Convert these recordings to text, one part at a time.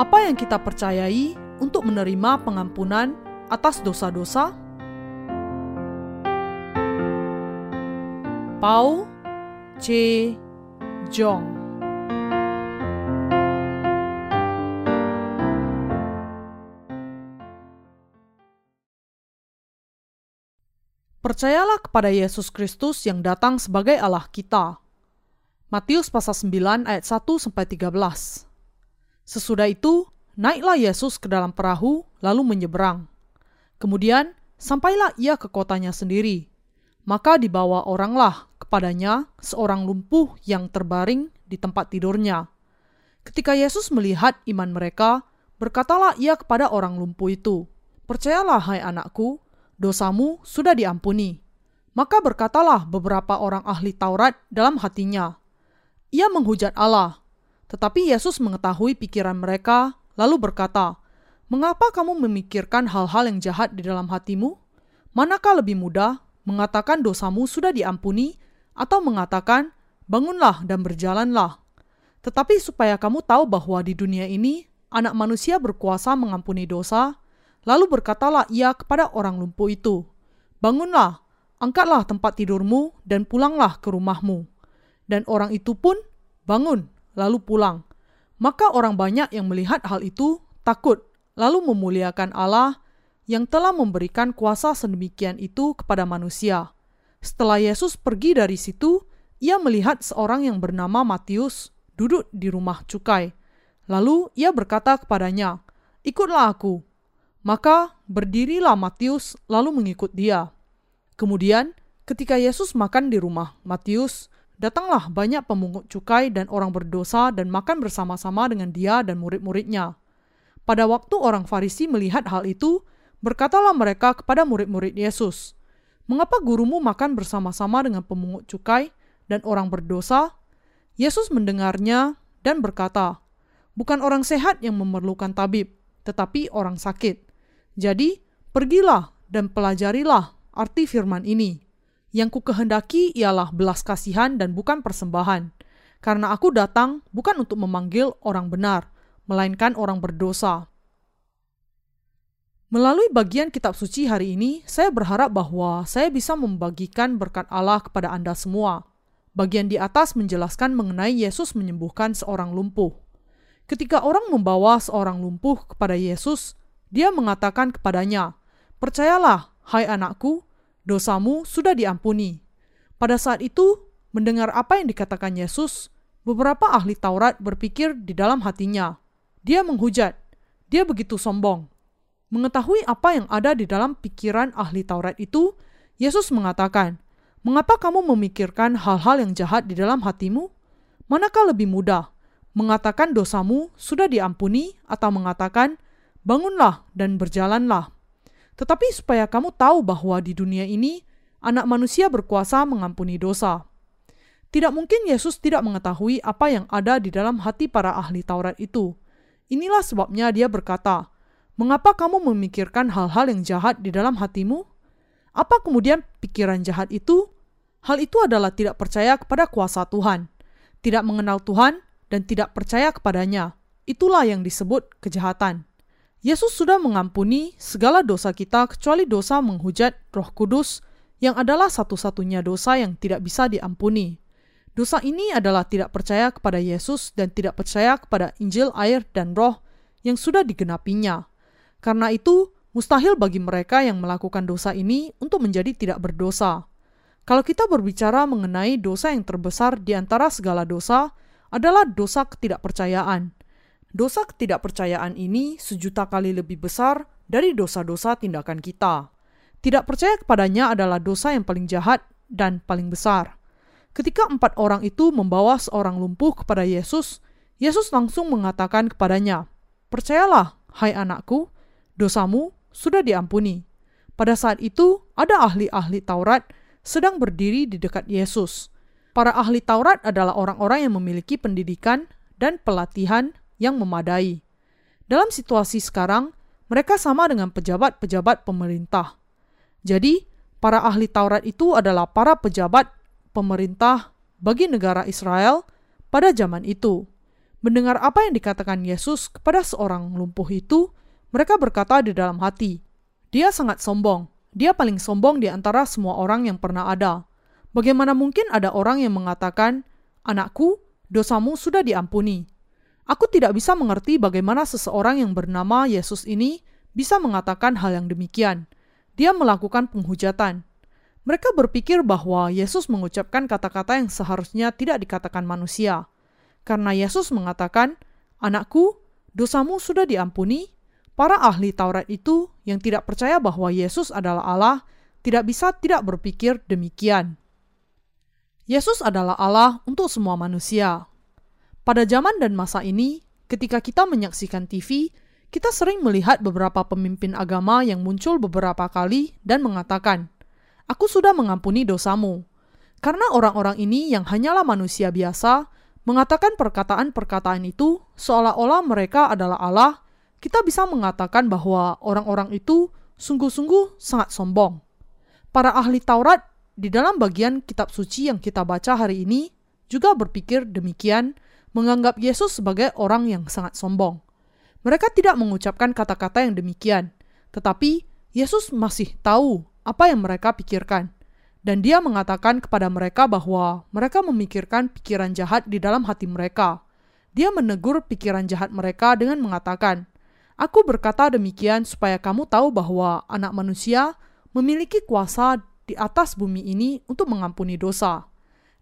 Apa yang kita percayai untuk menerima pengampunan atas dosa-dosa? Paul C. Jong Percayalah kepada Yesus Kristus yang datang sebagai Allah kita. Matius pasal 9 ayat 1 sampai 13. Sesudah itu, naiklah Yesus ke dalam perahu lalu menyeberang. Kemudian, sampailah ia ke kotanya sendiri. Maka dibawa oranglah kepadanya seorang lumpuh yang terbaring di tempat tidurnya. Ketika Yesus melihat iman mereka, berkatalah ia kepada orang lumpuh itu, "Percayalah, hai anakku, dosamu sudah diampuni. Maka berkatalah beberapa orang ahli Taurat dalam hatinya. Ia menghujat Allah. Tetapi Yesus mengetahui pikiran mereka, lalu berkata, Mengapa kamu memikirkan hal-hal yang jahat di dalam hatimu? Manakah lebih mudah mengatakan dosamu sudah diampuni atau mengatakan, bangunlah dan berjalanlah. Tetapi supaya kamu tahu bahwa di dunia ini anak manusia berkuasa mengampuni dosa, Lalu berkatalah ia kepada orang lumpuh itu, Bangunlah, angkatlah tempat tidurmu dan pulanglah ke rumahmu. Dan orang itu pun bangun, lalu pulang. Maka orang banyak yang melihat hal itu takut, lalu memuliakan Allah yang telah memberikan kuasa sedemikian itu kepada manusia. Setelah Yesus pergi dari situ, ia melihat seorang yang bernama Matius duduk di rumah cukai. Lalu ia berkata kepadanya, "Ikutlah aku." Maka berdirilah Matius lalu mengikut dia. Kemudian, ketika Yesus makan di rumah Matius, datanglah banyak pemungut cukai dan orang berdosa dan makan bersama-sama dengan dia dan murid-muridnya. Pada waktu orang Farisi melihat hal itu, berkatalah mereka kepada murid-murid Yesus, "Mengapa gurumu makan bersama-sama dengan pemungut cukai dan orang berdosa?" Yesus mendengarnya dan berkata, "Bukan orang sehat yang memerlukan tabib, tetapi orang sakit. Jadi, pergilah dan pelajarilah arti firman ini. Yang ku kehendaki ialah belas kasihan dan bukan persembahan. Karena aku datang bukan untuk memanggil orang benar, melainkan orang berdosa. Melalui bagian kitab suci hari ini, saya berharap bahwa saya bisa membagikan berkat Allah kepada Anda semua. Bagian di atas menjelaskan mengenai Yesus menyembuhkan seorang lumpuh. Ketika orang membawa seorang lumpuh kepada Yesus, dia mengatakan kepadanya, Percayalah, hai anakku, dosamu sudah diampuni. Pada saat itu, mendengar apa yang dikatakan Yesus, beberapa ahli Taurat berpikir di dalam hatinya. Dia menghujat, dia begitu sombong. Mengetahui apa yang ada di dalam pikiran ahli Taurat itu, Yesus mengatakan, Mengapa kamu memikirkan hal-hal yang jahat di dalam hatimu? Manakah lebih mudah, mengatakan dosamu sudah diampuni atau mengatakan bangunlah dan berjalanlah. Tetapi supaya kamu tahu bahwa di dunia ini anak manusia berkuasa mengampuni dosa. Tidak mungkin Yesus tidak mengetahui apa yang ada di dalam hati para ahli Taurat itu. Inilah sebabnya dia berkata, Mengapa kamu memikirkan hal-hal yang jahat di dalam hatimu? Apa kemudian pikiran jahat itu? Hal itu adalah tidak percaya kepada kuasa Tuhan, tidak mengenal Tuhan, dan tidak percaya kepadanya. Itulah yang disebut kejahatan. Yesus sudah mengampuni segala dosa kita kecuali dosa menghujat Roh Kudus yang adalah satu-satunya dosa yang tidak bisa diampuni. Dosa ini adalah tidak percaya kepada Yesus dan tidak percaya kepada Injil air dan roh yang sudah digenapinya. Karena itu, mustahil bagi mereka yang melakukan dosa ini untuk menjadi tidak berdosa. Kalau kita berbicara mengenai dosa yang terbesar di antara segala dosa adalah dosa ketidakpercayaan. Dosa ketidakpercayaan ini sejuta kali lebih besar dari dosa-dosa tindakan kita. Tidak percaya kepadanya adalah dosa yang paling jahat dan paling besar. Ketika empat orang itu membawa seorang lumpuh kepada Yesus, Yesus langsung mengatakan kepadanya, "Percayalah, hai anakku, dosamu sudah diampuni." Pada saat itu, ada ahli-ahli Taurat sedang berdiri di dekat Yesus. Para ahli Taurat adalah orang-orang yang memiliki pendidikan dan pelatihan yang memadai. Dalam situasi sekarang, mereka sama dengan pejabat-pejabat pemerintah. Jadi, para ahli Taurat itu adalah para pejabat pemerintah bagi negara Israel pada zaman itu. Mendengar apa yang dikatakan Yesus kepada seorang lumpuh itu, mereka berkata di dalam hati, "Dia sangat sombong. Dia paling sombong di antara semua orang yang pernah ada. Bagaimana mungkin ada orang yang mengatakan, 'Anakku, dosamu sudah diampuni'?" Aku tidak bisa mengerti bagaimana seseorang yang bernama Yesus ini bisa mengatakan hal yang demikian. Dia melakukan penghujatan. Mereka berpikir bahwa Yesus mengucapkan kata-kata yang seharusnya tidak dikatakan manusia. Karena Yesus mengatakan, "Anakku, dosamu sudah diampuni." Para ahli Taurat itu yang tidak percaya bahwa Yesus adalah Allah tidak bisa tidak berpikir demikian. Yesus adalah Allah untuk semua manusia. Pada zaman dan masa ini, ketika kita menyaksikan TV, kita sering melihat beberapa pemimpin agama yang muncul beberapa kali dan mengatakan, "Aku sudah mengampuni dosamu." Karena orang-orang ini yang hanyalah manusia biasa, mengatakan perkataan-perkataan itu seolah-olah mereka adalah Allah, kita bisa mengatakan bahwa orang-orang itu sungguh-sungguh sangat sombong. Para ahli Taurat di dalam bagian kitab suci yang kita baca hari ini juga berpikir demikian, menganggap Yesus sebagai orang yang sangat sombong. Mereka tidak mengucapkan kata-kata yang demikian, tetapi Yesus masih tahu apa yang mereka pikirkan. Dan dia mengatakan kepada mereka bahwa mereka memikirkan pikiran jahat di dalam hati mereka. Dia menegur pikiran jahat mereka dengan mengatakan, Aku berkata demikian supaya kamu tahu bahwa anak manusia memiliki kuasa di atas bumi ini untuk mengampuni dosa.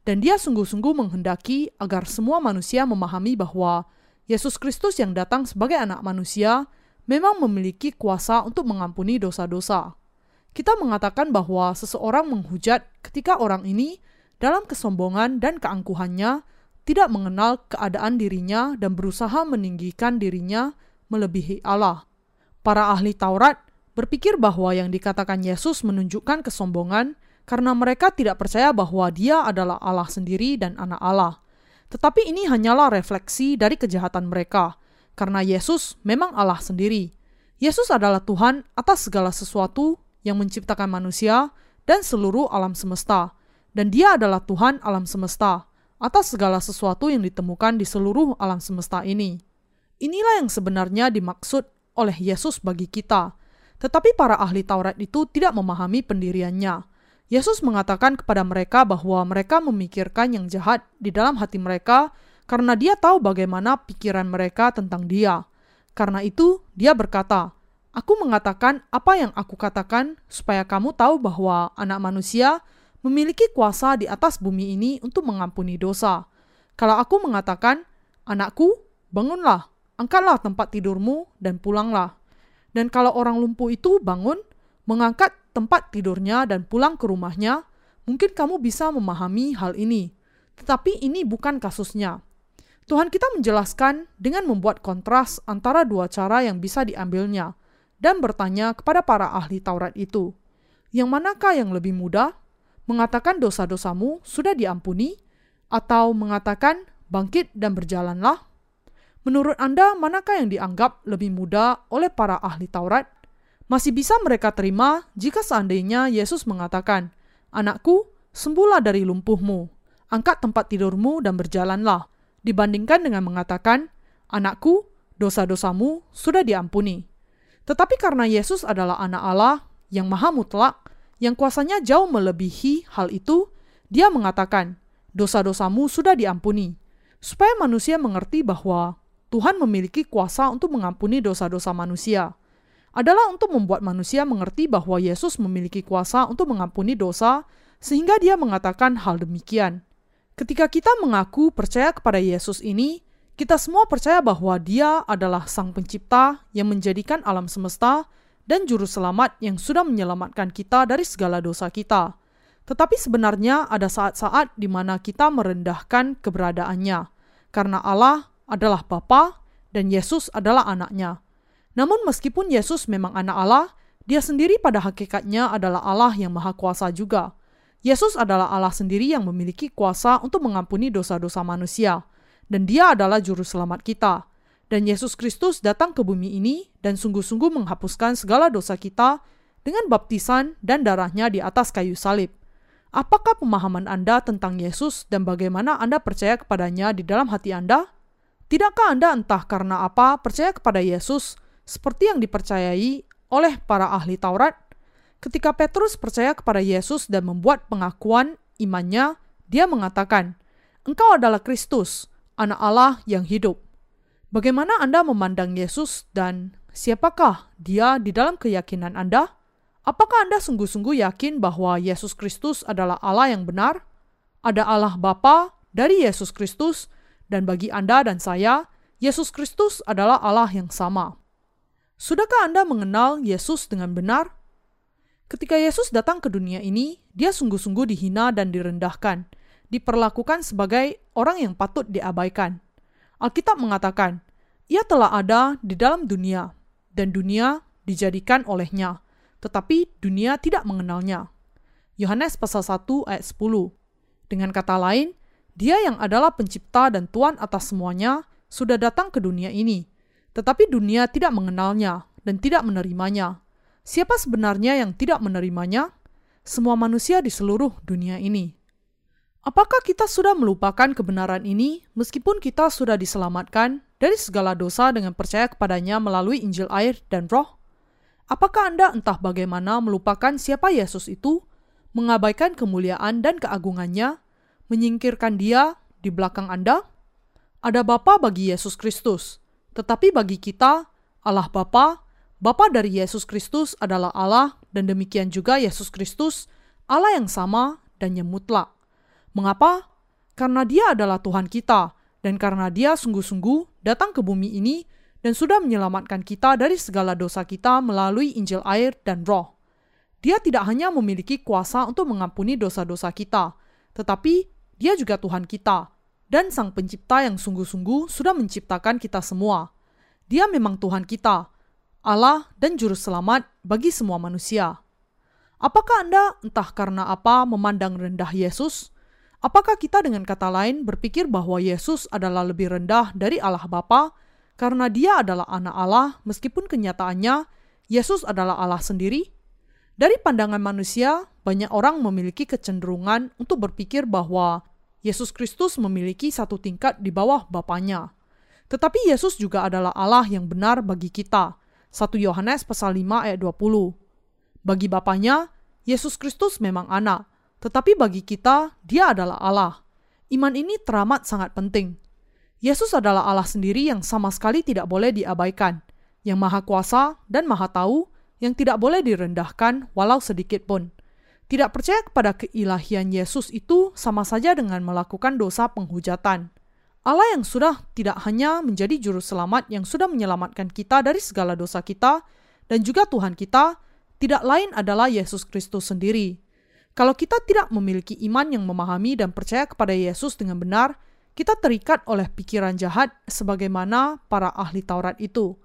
Dan dia sungguh-sungguh menghendaki agar semua manusia memahami bahwa Yesus Kristus yang datang sebagai anak manusia memang memiliki kuasa untuk mengampuni dosa-dosa kita mengatakan bahwa seseorang menghujat ketika orang ini dalam kesombongan dan keangkuhannya tidak mengenal keadaan dirinya dan berusaha meninggikan dirinya melebihi Allah. Para ahli Taurat berpikir bahwa yang dikatakan Yesus menunjukkan kesombongan karena mereka tidak percaya bahwa Dia adalah Allah sendiri dan Anak Allah. Tetapi ini hanyalah refleksi dari kejahatan mereka, karena Yesus memang Allah sendiri. Yesus adalah Tuhan atas segala sesuatu yang menciptakan manusia dan seluruh alam semesta, dan Dia adalah Tuhan alam semesta atas segala sesuatu yang ditemukan di seluruh alam semesta ini. Inilah yang sebenarnya dimaksud oleh Yesus bagi kita, tetapi para ahli Taurat itu tidak memahami pendiriannya. Yesus mengatakan kepada mereka bahwa mereka memikirkan yang jahat di dalam hati mereka karena Dia tahu bagaimana pikiran mereka tentang Dia. Karena itu, Dia berkata, Aku mengatakan apa yang aku katakan supaya kamu tahu bahwa anak manusia memiliki kuasa di atas bumi ini untuk mengampuni dosa. Kalau aku mengatakan, anakku, bangunlah, angkatlah tempat tidurmu dan pulanglah. Dan kalau orang lumpuh itu bangun, mengangkat tempat tidurnya dan pulang ke rumahnya, mungkin kamu bisa memahami hal ini. Tetapi ini bukan kasusnya. Tuhan kita menjelaskan dengan membuat kontras antara dua cara yang bisa diambilnya – dan bertanya kepada para ahli Taurat itu, "Yang manakah yang lebih mudah? Mengatakan dosa-dosamu sudah diampuni, atau mengatakan bangkit dan berjalanlah?" Menurut Anda, manakah yang dianggap lebih mudah oleh para ahli Taurat? Masih bisa mereka terima jika seandainya Yesus mengatakan, "Anakku, sembuhlah dari lumpuhmu, angkat tempat tidurmu dan berjalanlah," dibandingkan dengan mengatakan, "Anakku, dosa-dosamu sudah diampuni." Tetapi karena Yesus adalah anak Allah yang maha mutlak, yang kuasanya jauh melebihi hal itu, dia mengatakan, dosa-dosamu sudah diampuni. Supaya manusia mengerti bahwa Tuhan memiliki kuasa untuk mengampuni dosa-dosa manusia. Adalah untuk membuat manusia mengerti bahwa Yesus memiliki kuasa untuk mengampuni dosa, sehingga dia mengatakan hal demikian. Ketika kita mengaku percaya kepada Yesus ini, kita semua percaya bahwa Dia adalah Sang Pencipta yang menjadikan alam semesta dan Juru Selamat yang sudah menyelamatkan kita dari segala dosa kita. Tetapi sebenarnya ada saat-saat di mana kita merendahkan keberadaannya, karena Allah adalah Bapa dan Yesus adalah anaknya. Namun meskipun Yesus memang anak Allah, dia sendiri pada hakikatnya adalah Allah yang maha kuasa juga. Yesus adalah Allah sendiri yang memiliki kuasa untuk mengampuni dosa-dosa manusia dan Dia adalah Juru Selamat kita. Dan Yesus Kristus datang ke bumi ini dan sungguh-sungguh menghapuskan segala dosa kita dengan baptisan dan darahnya di atas kayu salib. Apakah pemahaman Anda tentang Yesus dan bagaimana Anda percaya kepadanya di dalam hati Anda? Tidakkah Anda entah karena apa percaya kepada Yesus seperti yang dipercayai oleh para ahli Taurat? Ketika Petrus percaya kepada Yesus dan membuat pengakuan imannya, dia mengatakan, "Engkau adalah Kristus, Anak Allah yang hidup." Bagaimana Anda memandang Yesus dan siapakah Dia di dalam keyakinan Anda? Apakah Anda sungguh-sungguh yakin bahwa Yesus Kristus adalah Allah yang benar? Ada Allah Bapa dari Yesus Kristus, dan bagi Anda dan saya, Yesus Kristus adalah Allah yang sama. Sudahkah Anda mengenal Yesus dengan benar? Ketika Yesus datang ke dunia ini, dia sungguh-sungguh dihina dan direndahkan, diperlakukan sebagai orang yang patut diabaikan. Alkitab mengatakan, ia telah ada di dalam dunia, dan dunia dijadikan olehnya, tetapi dunia tidak mengenalnya. Yohanes pasal 1 ayat 10. Dengan kata lain, dia yang adalah pencipta dan Tuhan atas semuanya sudah datang ke dunia ini, tetapi dunia tidak mengenalnya dan tidak menerimanya. Siapa sebenarnya yang tidak menerimanya? Semua manusia di seluruh dunia ini. Apakah kita sudah melupakan kebenaran ini meskipun kita sudah diselamatkan dari segala dosa dengan percaya kepadanya melalui Injil air dan roh? Apakah Anda entah bagaimana melupakan siapa Yesus itu, mengabaikan kemuliaan dan keagungannya, menyingkirkan dia di belakang Anda? Ada Bapa bagi Yesus Kristus, tetapi bagi kita, Allah Bapa Bapa dari Yesus Kristus adalah Allah dan demikian juga Yesus Kristus, Allah yang sama dan yang mutlak. Mengapa? Karena dia adalah Tuhan kita dan karena dia sungguh-sungguh datang ke bumi ini dan sudah menyelamatkan kita dari segala dosa kita melalui Injil air dan roh. Dia tidak hanya memiliki kuasa untuk mengampuni dosa-dosa kita, tetapi dia juga Tuhan kita dan Sang Pencipta yang sungguh-sungguh sudah menciptakan kita semua. Dia memang Tuhan kita, Allah dan Juru Selamat bagi semua manusia. Apakah Anda entah karena apa memandang rendah Yesus? Apakah kita dengan kata lain berpikir bahwa Yesus adalah lebih rendah dari Allah Bapa karena dia adalah anak Allah meskipun kenyataannya Yesus adalah Allah sendiri? Dari pandangan manusia, banyak orang memiliki kecenderungan untuk berpikir bahwa Yesus Kristus memiliki satu tingkat di bawah Bapaknya. Tetapi Yesus juga adalah Allah yang benar bagi kita, 1 Yohanes pasal 5 ayat 20. Bagi Bapaknya, Yesus Kristus memang anak, tetapi bagi kita, dia adalah Allah. Iman ini teramat sangat penting. Yesus adalah Allah sendiri yang sama sekali tidak boleh diabaikan, yang maha kuasa dan maha tahu, yang tidak boleh direndahkan walau sedikit pun. Tidak percaya kepada keilahian Yesus itu sama saja dengan melakukan dosa penghujatan. Allah yang sudah tidak hanya menjadi juru selamat yang sudah menyelamatkan kita dari segala dosa kita dan juga Tuhan kita, tidak lain adalah Yesus Kristus sendiri. Kalau kita tidak memiliki iman yang memahami dan percaya kepada Yesus dengan benar, kita terikat oleh pikiran jahat sebagaimana para ahli Taurat itu.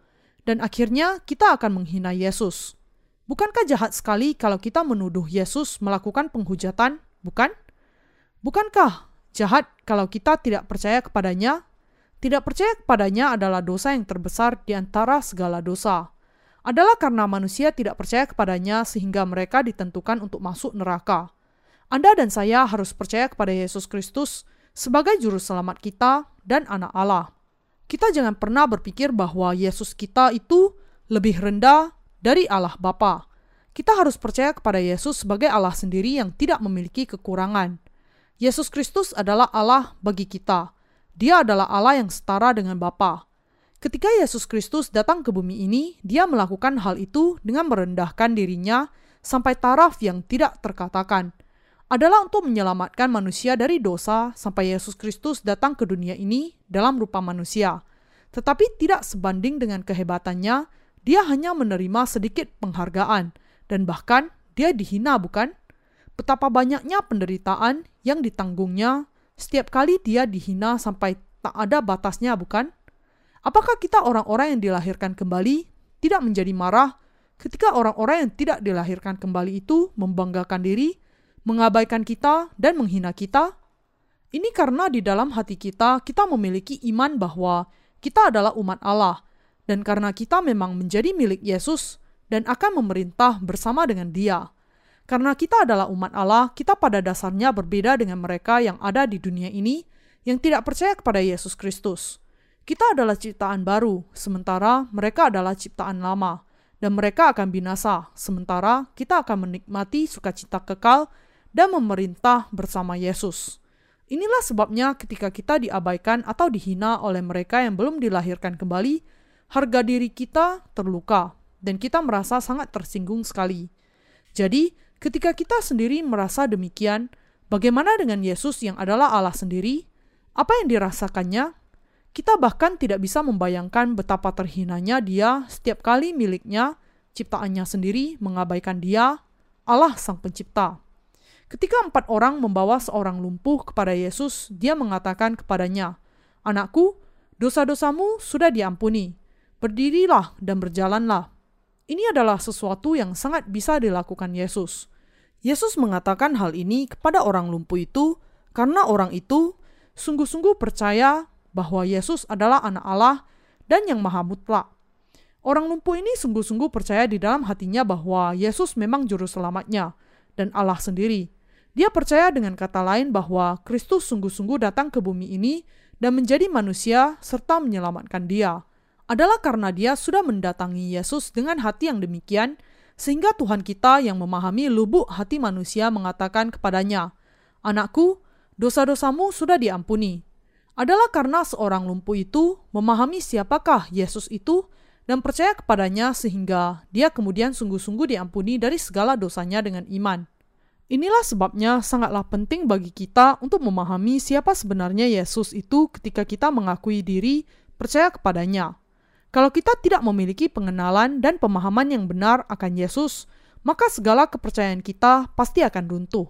Dan akhirnya kita akan menghina Yesus. Bukankah jahat sekali kalau kita menuduh Yesus melakukan penghujatan, bukan? Bukankah jahat kalau kita tidak percaya kepadanya. Tidak percaya kepadanya adalah dosa yang terbesar di antara segala dosa. Adalah karena manusia tidak percaya kepadanya sehingga mereka ditentukan untuk masuk neraka. Anda dan saya harus percaya kepada Yesus Kristus sebagai juru selamat kita dan anak Allah. Kita jangan pernah berpikir bahwa Yesus kita itu lebih rendah dari Allah Bapa. Kita harus percaya kepada Yesus sebagai Allah sendiri yang tidak memiliki kekurangan. Yesus Kristus adalah Allah bagi kita. Dia adalah Allah yang setara dengan Bapa. Ketika Yesus Kristus datang ke bumi ini, dia melakukan hal itu dengan merendahkan dirinya sampai taraf yang tidak terkatakan. Adalah untuk menyelamatkan manusia dari dosa sampai Yesus Kristus datang ke dunia ini dalam rupa manusia. Tetapi tidak sebanding dengan kehebatannya, dia hanya menerima sedikit penghargaan dan bahkan dia dihina bukan? Betapa banyaknya penderitaan yang ditanggungnya setiap kali dia dihina sampai tak ada batasnya, bukan? Apakah kita orang-orang yang dilahirkan kembali tidak menjadi marah ketika orang-orang yang tidak dilahirkan kembali itu membanggakan diri, mengabaikan kita, dan menghina kita? Ini karena di dalam hati kita, kita memiliki iman bahwa kita adalah umat Allah, dan karena kita memang menjadi milik Yesus dan akan memerintah bersama dengan Dia. Karena kita adalah umat Allah, kita pada dasarnya berbeda dengan mereka yang ada di dunia ini yang tidak percaya kepada Yesus Kristus. Kita adalah ciptaan baru, sementara mereka adalah ciptaan lama, dan mereka akan binasa, sementara kita akan menikmati sukacita kekal dan memerintah bersama Yesus. Inilah sebabnya ketika kita diabaikan atau dihina oleh mereka yang belum dilahirkan kembali, harga diri kita terluka dan kita merasa sangat tersinggung sekali. Jadi, ketika kita sendiri merasa demikian, bagaimana dengan Yesus yang adalah Allah sendiri? Apa yang dirasakannya kita bahkan tidak bisa membayangkan betapa terhinanya dia setiap kali miliknya, ciptaannya sendiri mengabaikan dia, Allah Sang Pencipta. Ketika empat orang membawa seorang lumpuh kepada Yesus, dia mengatakan kepadanya, Anakku, dosa-dosamu sudah diampuni. Berdirilah dan berjalanlah. Ini adalah sesuatu yang sangat bisa dilakukan Yesus. Yesus mengatakan hal ini kepada orang lumpuh itu karena orang itu sungguh-sungguh percaya bahwa Yesus adalah anak Allah dan yang maha mutlak. Orang lumpuh ini sungguh-sungguh percaya di dalam hatinya bahwa Yesus memang juru selamatnya dan Allah sendiri. Dia percaya dengan kata lain bahwa Kristus sungguh-sungguh datang ke bumi ini dan menjadi manusia serta menyelamatkan dia. Adalah karena dia sudah mendatangi Yesus dengan hati yang demikian, sehingga Tuhan kita yang memahami lubuk hati manusia mengatakan kepadanya, Anakku, dosa-dosamu sudah diampuni adalah karena seorang lumpuh itu memahami siapakah Yesus itu dan percaya kepadanya sehingga dia kemudian sungguh-sungguh diampuni dari segala dosanya dengan iman. Inilah sebabnya sangatlah penting bagi kita untuk memahami siapa sebenarnya Yesus itu ketika kita mengakui diri percaya kepadanya. Kalau kita tidak memiliki pengenalan dan pemahaman yang benar akan Yesus, maka segala kepercayaan kita pasti akan runtuh.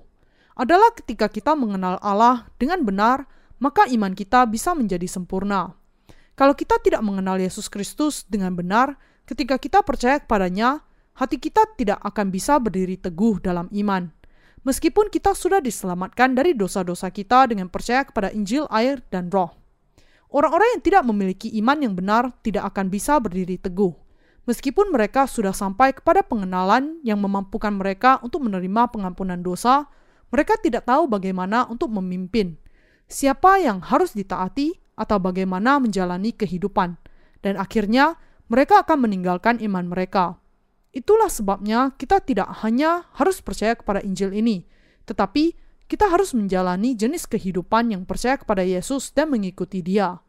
Adalah ketika kita mengenal Allah dengan benar maka iman kita bisa menjadi sempurna. Kalau kita tidak mengenal Yesus Kristus dengan benar, ketika kita percaya kepadanya, hati kita tidak akan bisa berdiri teguh dalam iman. Meskipun kita sudah diselamatkan dari dosa-dosa kita dengan percaya kepada Injil, air, dan roh. Orang-orang yang tidak memiliki iman yang benar tidak akan bisa berdiri teguh. Meskipun mereka sudah sampai kepada pengenalan yang memampukan mereka untuk menerima pengampunan dosa, mereka tidak tahu bagaimana untuk memimpin siapa yang harus ditaati atau bagaimana menjalani kehidupan, dan akhirnya mereka akan meninggalkan iman mereka. Itulah sebabnya kita tidak hanya harus percaya kepada Injil ini, tetapi kita harus menjalani jenis kehidupan yang percaya kepada Yesus dan mengikuti Dia.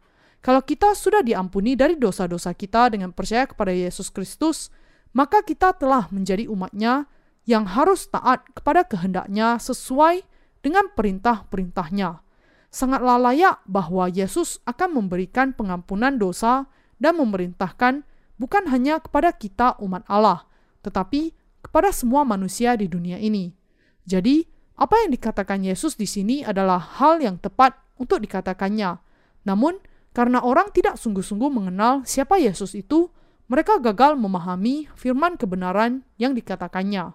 Kalau kita sudah diampuni dari dosa-dosa kita dengan percaya kepada Yesus Kristus, maka kita telah menjadi umatnya yang harus taat kepada kehendaknya sesuai dengan perintah-perintahnya sangatlah layak bahwa Yesus akan memberikan pengampunan dosa dan memerintahkan bukan hanya kepada kita umat Allah, tetapi kepada semua manusia di dunia ini. Jadi, apa yang dikatakan Yesus di sini adalah hal yang tepat untuk dikatakannya. Namun, karena orang tidak sungguh-sungguh mengenal siapa Yesus itu, mereka gagal memahami firman kebenaran yang dikatakannya.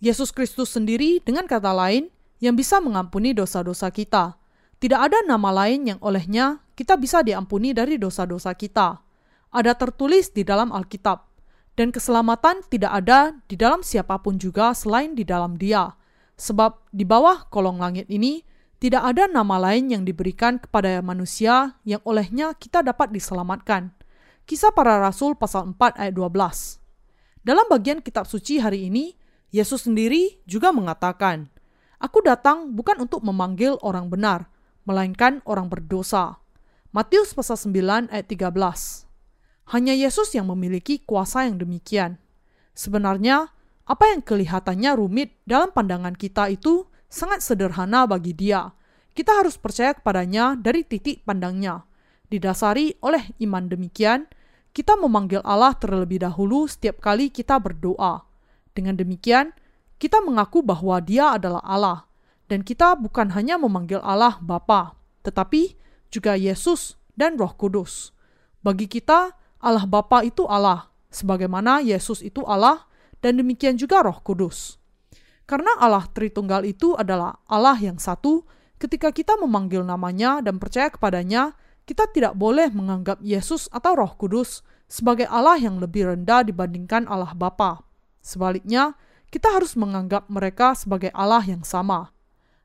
Yesus Kristus sendiri dengan kata lain yang bisa mengampuni dosa-dosa kita tidak ada nama lain yang olehnya kita bisa diampuni dari dosa-dosa kita. Ada tertulis di dalam Alkitab, dan keselamatan tidak ada di dalam siapa pun juga selain di dalam Dia, sebab di bawah kolong langit ini tidak ada nama lain yang diberikan kepada manusia yang olehnya kita dapat diselamatkan. Kisah para Rasul pasal 4 ayat 12. Dalam bagian kitab suci hari ini, Yesus sendiri juga mengatakan, Aku datang bukan untuk memanggil orang benar, melainkan orang berdosa. Matius pasal 9 ayat 13. Hanya Yesus yang memiliki kuasa yang demikian. Sebenarnya, apa yang kelihatannya rumit dalam pandangan kita itu sangat sederhana bagi dia. Kita harus percaya kepadanya dari titik pandangnya. Didasari oleh iman demikian, kita memanggil Allah terlebih dahulu setiap kali kita berdoa. Dengan demikian, kita mengaku bahwa Dia adalah Allah, dan kita bukan hanya memanggil Allah Bapa, tetapi juga Yesus dan Roh Kudus. Bagi kita, Allah Bapa itu Allah, sebagaimana Yesus itu Allah, dan demikian juga Roh Kudus. Karena Allah Tritunggal itu adalah Allah yang satu, ketika kita memanggil namanya dan percaya kepadanya, kita tidak boleh menganggap Yesus atau Roh Kudus sebagai Allah yang lebih rendah dibandingkan Allah Bapa. Sebaliknya, kita harus menganggap mereka sebagai Allah yang sama.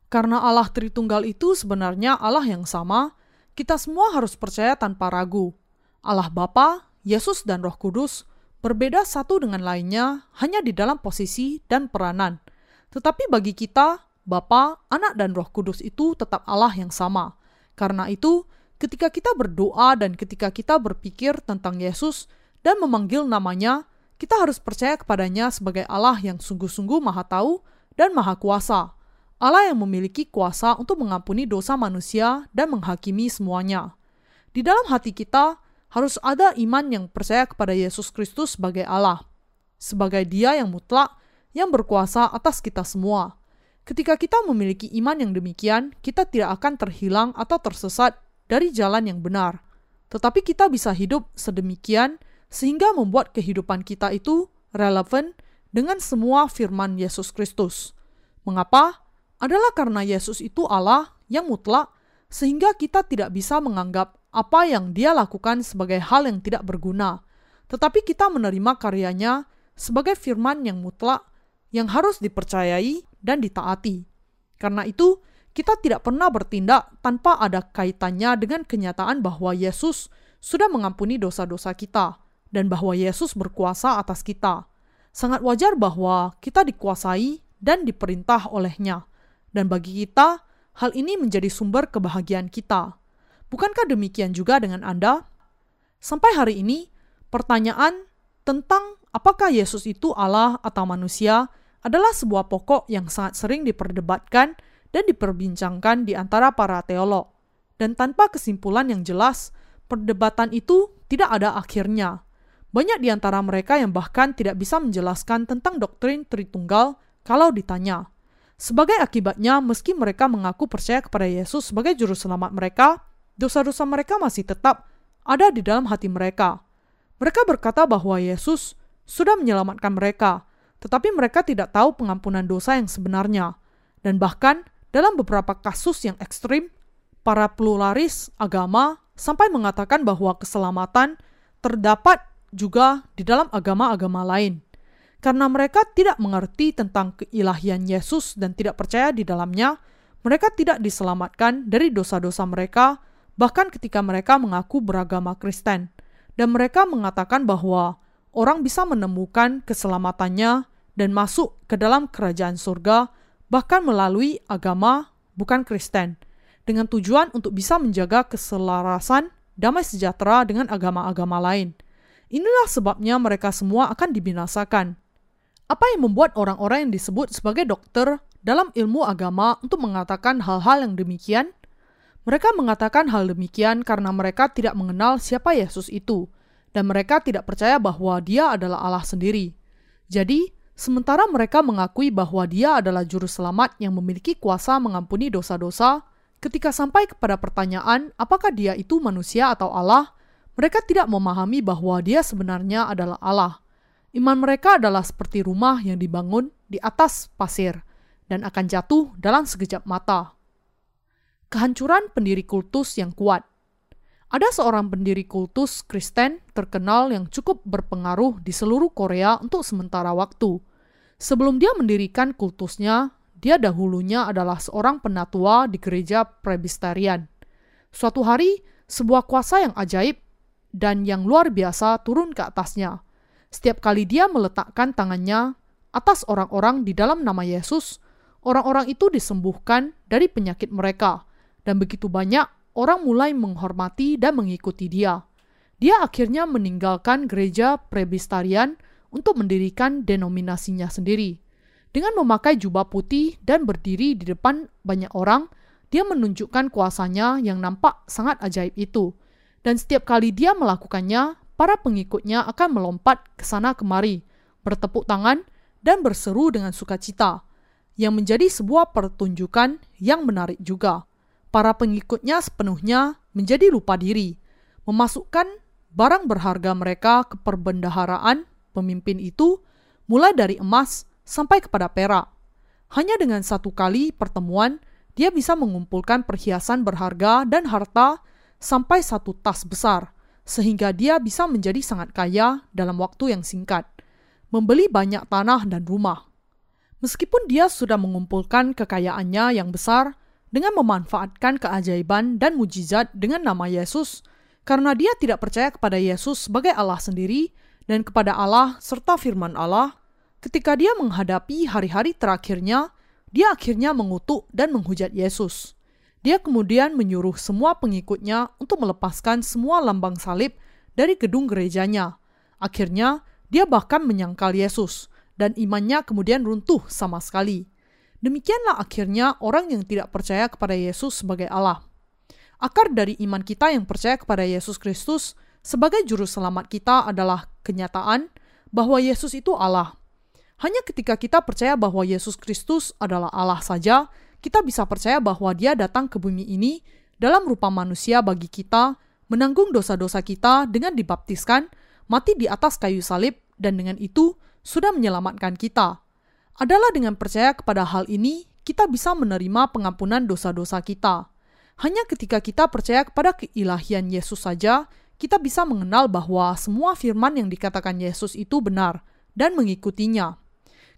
Karena Allah Tritunggal itu sebenarnya Allah yang sama, kita semua harus percaya tanpa ragu Allah Bapa, Yesus dan Roh Kudus berbeda satu dengan lainnya hanya di dalam posisi dan peranan. Tetapi bagi kita, Bapa, Anak dan Roh Kudus itu tetap Allah yang sama. Karena itu, ketika kita berdoa dan ketika kita berpikir tentang Yesus dan memanggil namanya, kita harus percaya kepadanya sebagai Allah yang sungguh-sungguh maha tahu dan maha kuasa. Allah yang memiliki kuasa untuk mengampuni dosa manusia dan menghakimi semuanya. Di dalam hati kita, harus ada iman yang percaya kepada Yesus Kristus sebagai Allah, sebagai Dia yang mutlak, yang berkuasa atas kita semua. Ketika kita memiliki iman yang demikian, kita tidak akan terhilang atau tersesat dari jalan yang benar, tetapi kita bisa hidup sedemikian sehingga membuat kehidupan kita itu relevan dengan semua firman Yesus Kristus. Mengapa? Adalah karena Yesus itu Allah yang mutlak, sehingga kita tidak bisa menganggap apa yang dia lakukan sebagai hal yang tidak berguna, tetapi kita menerima karyanya sebagai firman yang mutlak yang harus dipercayai dan ditaati. Karena itu, kita tidak pernah bertindak tanpa ada kaitannya dengan kenyataan bahwa Yesus sudah mengampuni dosa-dosa kita dan bahwa Yesus berkuasa atas kita. Sangat wajar bahwa kita dikuasai dan diperintah olehnya. Dan bagi kita, hal ini menjadi sumber kebahagiaan kita. Bukankah demikian juga dengan Anda? Sampai hari ini, pertanyaan tentang apakah Yesus itu Allah atau manusia adalah sebuah pokok yang sangat sering diperdebatkan dan diperbincangkan di antara para teolog. Dan tanpa kesimpulan yang jelas, perdebatan itu tidak ada akhirnya. Banyak di antara mereka yang bahkan tidak bisa menjelaskan tentang doktrin Tritunggal kalau ditanya. Sebagai akibatnya, meski mereka mengaku percaya kepada Yesus sebagai juru selamat mereka, dosa-dosa mereka masih tetap ada di dalam hati mereka. Mereka berkata bahwa Yesus sudah menyelamatkan mereka, tetapi mereka tidak tahu pengampunan dosa yang sebenarnya. Dan bahkan dalam beberapa kasus yang ekstrim, para pluralis agama sampai mengatakan bahwa keselamatan terdapat juga di dalam agama-agama lain. Karena mereka tidak mengerti tentang keilahian Yesus dan tidak percaya di dalamnya, mereka tidak diselamatkan dari dosa-dosa mereka bahkan ketika mereka mengaku beragama Kristen, dan mereka mengatakan bahwa orang bisa menemukan keselamatannya dan masuk ke dalam kerajaan surga, bahkan melalui agama bukan Kristen, dengan tujuan untuk bisa menjaga keselarasan damai sejahtera dengan agama-agama lain. Inilah sebabnya mereka semua akan dibinasakan. Apa yang membuat orang-orang yang disebut sebagai dokter dalam ilmu agama untuk mengatakan hal-hal yang demikian? Mereka mengatakan hal demikian karena mereka tidak mengenal siapa Yesus itu, dan mereka tidak percaya bahwa Dia adalah Allah sendiri. Jadi, sementara mereka mengakui bahwa Dia adalah Juru Selamat yang memiliki kuasa mengampuni dosa-dosa, ketika sampai kepada pertanyaan apakah Dia itu manusia atau Allah, mereka tidak memahami bahwa Dia sebenarnya adalah Allah. Iman mereka adalah seperti rumah yang dibangun di atas pasir dan akan jatuh dalam sekejap mata kehancuran pendiri kultus yang kuat. Ada seorang pendiri kultus Kristen terkenal yang cukup berpengaruh di seluruh Korea untuk sementara waktu. Sebelum dia mendirikan kultusnya, dia dahulunya adalah seorang penatua di gereja Presbyterian. Suatu hari, sebuah kuasa yang ajaib dan yang luar biasa turun ke atasnya. Setiap kali dia meletakkan tangannya atas orang-orang di dalam nama Yesus, orang-orang itu disembuhkan dari penyakit mereka dan begitu banyak orang mulai menghormati dan mengikuti dia. Dia akhirnya meninggalkan gereja Presbyterian untuk mendirikan denominasinya sendiri. Dengan memakai jubah putih dan berdiri di depan banyak orang, dia menunjukkan kuasanya yang nampak sangat ajaib itu. Dan setiap kali dia melakukannya, para pengikutnya akan melompat ke sana kemari, bertepuk tangan, dan berseru dengan sukacita, yang menjadi sebuah pertunjukan yang menarik juga para pengikutnya sepenuhnya menjadi lupa diri, memasukkan barang berharga mereka ke perbendaharaan pemimpin itu, mulai dari emas sampai kepada perak. Hanya dengan satu kali pertemuan, dia bisa mengumpulkan perhiasan berharga dan harta sampai satu tas besar, sehingga dia bisa menjadi sangat kaya dalam waktu yang singkat, membeli banyak tanah dan rumah. Meskipun dia sudah mengumpulkan kekayaannya yang besar, dengan memanfaatkan keajaiban dan mujizat dengan nama Yesus, Karena dia tidak percaya kepada Yesus sebagai Allah sendiri dan kepada Allah serta firman Allah, ketika dia menghadapi hari-hari terakhirnya, dia akhirnya mengutuk dan menghujat Yesus. Dia kemudian menyuruh semua pengikutnya untuk melepaskan semua lambang salib dari gedung gerejanya. Akhirnya, dia bahkan menyangkal Yesus, dan imannya kemudian runtuh sama sekali. Demikianlah akhirnya orang yang tidak percaya kepada Yesus sebagai Allah. Akar dari iman kita yang percaya kepada Yesus Kristus sebagai juru selamat kita adalah kenyataan bahwa Yesus itu Allah. Hanya ketika kita percaya bahwa Yesus Kristus adalah Allah saja, kita bisa percaya bahwa Dia datang ke bumi ini dalam rupa manusia bagi kita, menanggung dosa-dosa kita dengan dibaptiskan, mati di atas kayu salib, dan dengan itu sudah menyelamatkan kita. Adalah dengan percaya kepada hal ini, kita bisa menerima pengampunan dosa-dosa kita. Hanya ketika kita percaya kepada keilahian Yesus saja, kita bisa mengenal bahwa semua firman yang dikatakan Yesus itu benar dan mengikutinya.